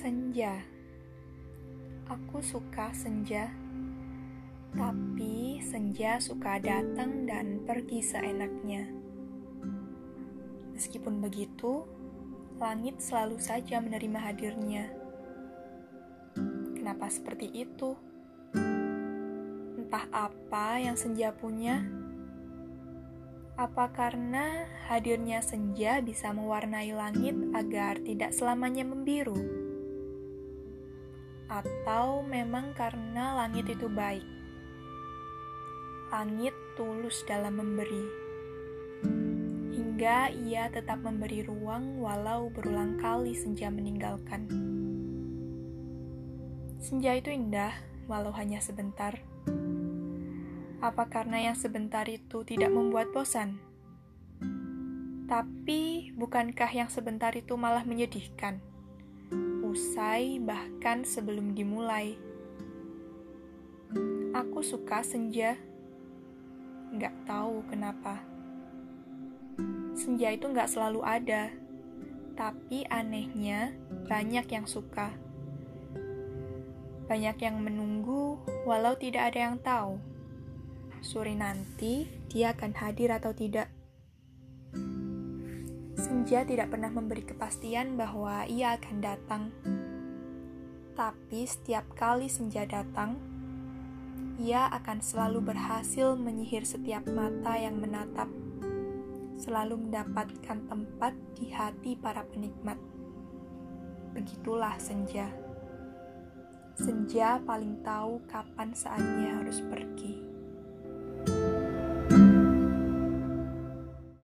Iya, aku suka senja, tapi senja suka datang dan pergi seenaknya. Meskipun begitu, langit selalu saja menerima hadirnya. Kenapa seperti itu? Entah apa yang senja punya. Apa karena hadirnya senja bisa mewarnai langit agar tidak selamanya membiru? Atau memang karena langit itu baik. Langit tulus dalam memberi, hingga ia tetap memberi ruang walau berulang kali senja meninggalkan. Senja itu indah, walau hanya sebentar. Apa karena yang sebentar itu tidak membuat bosan? Tapi, bukankah yang sebentar itu malah menyedihkan? Usai, bahkan sebelum dimulai. Aku suka senja. Nggak tahu kenapa. Senja itu nggak selalu ada, tapi anehnya banyak yang suka. Banyak yang menunggu, walau tidak ada yang tahu. Sore nanti dia akan hadir atau tidak. Senja tidak pernah memberi kepastian bahwa ia akan datang. Tapi setiap kali senja datang, ia akan selalu berhasil menyihir setiap mata yang menatap, selalu mendapatkan tempat di hati para penikmat. Begitulah senja. Senja paling tahu kapan saatnya harus pergi.